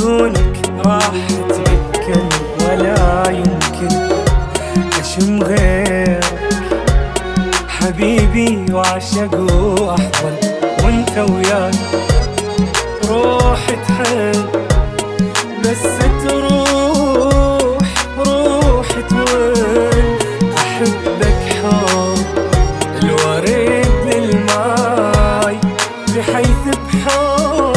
بدونك راح اتمكن ولا يمكن أشم غيرك. حبيبي وعشق وأحضن وأنت وياي. روح تحن بس تروح روح تون أحبك حب الوريد للماي بحيث بحبك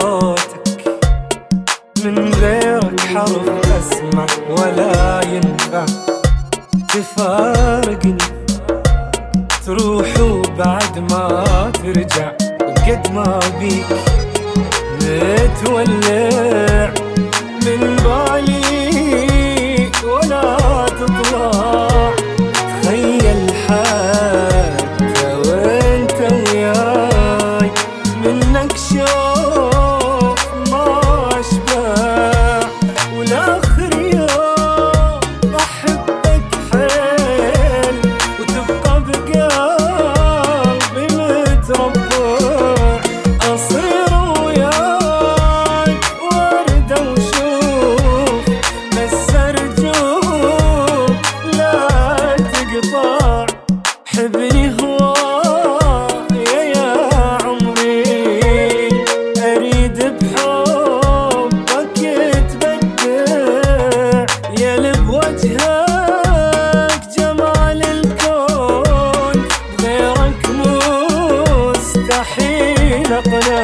صوتك من غيرك حرف أسمع ولا ينفع تفارقني تروح وبعد ما ترجع قد ما بيك متولع من بالي ولا تطلع. تخيل حتى وانت وياي منك شوف போப்போ rock on